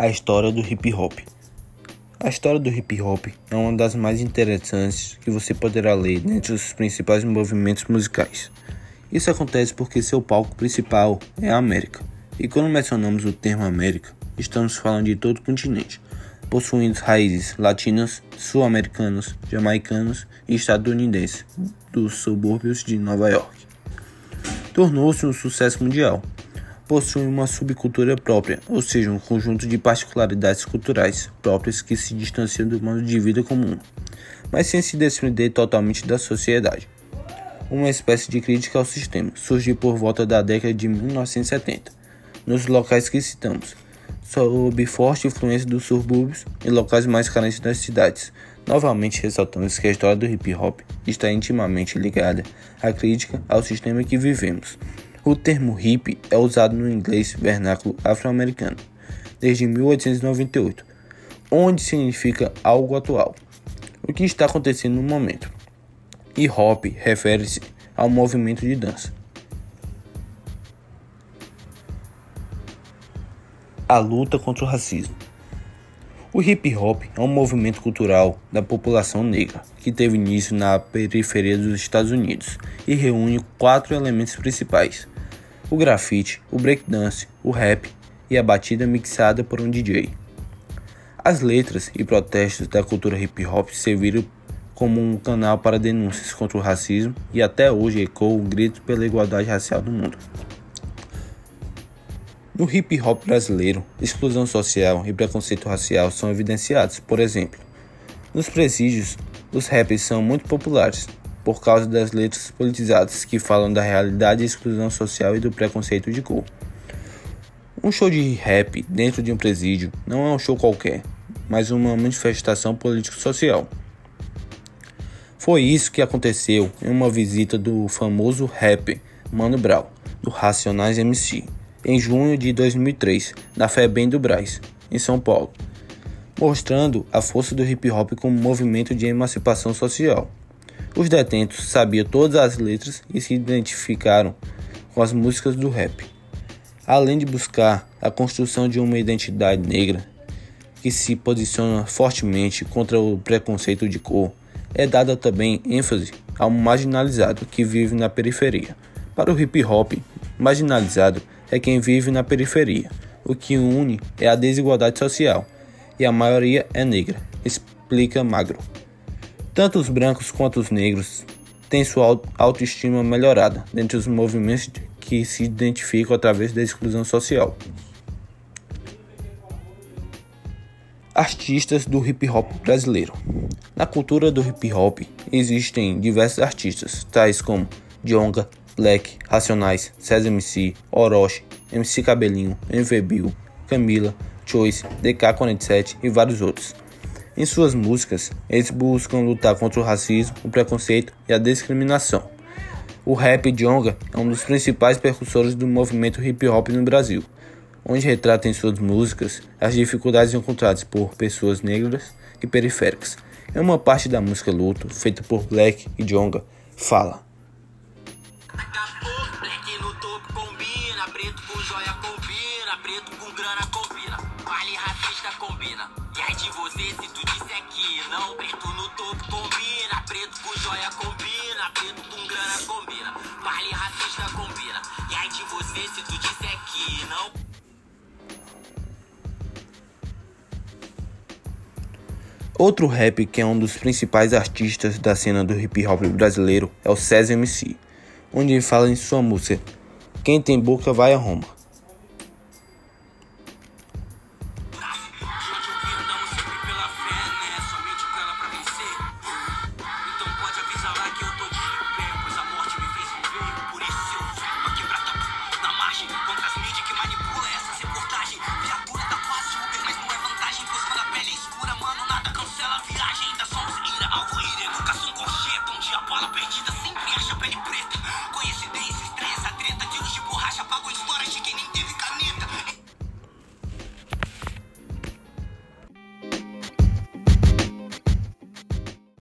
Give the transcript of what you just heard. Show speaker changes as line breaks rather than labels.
A história do hip hop. A história do hip hop é uma das mais interessantes que você poderá ler dentre os principais movimentos musicais. Isso acontece porque seu palco principal é a América. E quando mencionamos o termo América, estamos falando de todo o continente, possuindo raízes latinas, sul-americanos, jamaicanos e estadunidenses dos subúrbios de Nova York. Tornou-se um sucesso mundial possui uma subcultura própria, ou seja, um conjunto de particularidades culturais próprias que se distanciam do modo de vida comum, mas sem se desprender totalmente da sociedade. Uma espécie de crítica ao sistema surgiu por volta da década de 1970, nos locais que citamos, sob forte influência dos subúrbios e locais mais carentes das cidades. Novamente ressaltamos que a história do hip hop está intimamente ligada à crítica ao sistema que vivemos. O termo hippie é usado no inglês vernáculo afro-americano desde 1898, onde significa algo atual, o que está acontecendo no momento. E hop refere-se ao movimento de dança. A luta contra o racismo. O hip hop é um movimento cultural da população negra que teve início na periferia dos Estados Unidos e reúne quatro elementos principais: o grafite, o breakdance, o rap e a batida mixada por um DJ. As letras e protestos da cultura hip hop serviram como um canal para denúncias contra o racismo e até hoje ecoam o grito pela igualdade racial no mundo. No hip hop brasileiro, exclusão social e preconceito racial são evidenciados. Por exemplo, nos presídios, os rappers são muito populares, por causa das letras politizadas que falam da realidade da exclusão social e do preconceito de cor. Um show de rap dentro de um presídio não é um show qualquer, mas uma manifestação político-social. Foi isso que aconteceu em uma visita do famoso rapper Mano Brown, do Racionais MC, em junho de 2003, na FEBEM do Braz, em São Paulo, mostrando a força do hip hop como movimento de emancipação social. Os detentos sabiam todas as letras e se identificaram com as músicas do rap. Além de buscar a construção de uma identidade negra que se posiciona fortemente contra o preconceito de cor, é dada também ênfase ao marginalizado que vive na periferia. Para o hip hop, marginalizado é quem vive na periferia. O que une é a desigualdade social e a maioria é negra, explica Magro. Tanto os brancos quanto os negros têm sua autoestima melhorada dentre os movimentos que se identificam através da exclusão social. Artistas do hip hop brasileiro. Na cultura do hip hop existem diversos artistas, tais como Djonga, Black, Racionais, César MC, Orochi, MC Cabelinho, MV Bill, Camila, Choice, DK47 e vários outros. Em suas músicas, eles buscam lutar contra o racismo, o preconceito e a discriminação. O rap Jonga é um dos principais percussores do movimento hip hop no Brasil, onde retrata em suas músicas as dificuldades encontradas por pessoas negras e periféricas. Em uma parte da música Luto, feita por Black e Jonga, fala. preto com joia combina, preto com grana combina, racista combina. Aí de você se tu disser que não, preto no topo combina, preto com joia combina, preto com grana combina, vale racista combina. Aí de você se tu disser que não. Outro rap que é um dos principais artistas da cena do hip hop brasileiro é o César MC, onde ele fala em sua música Quem tem boca vai a Roma.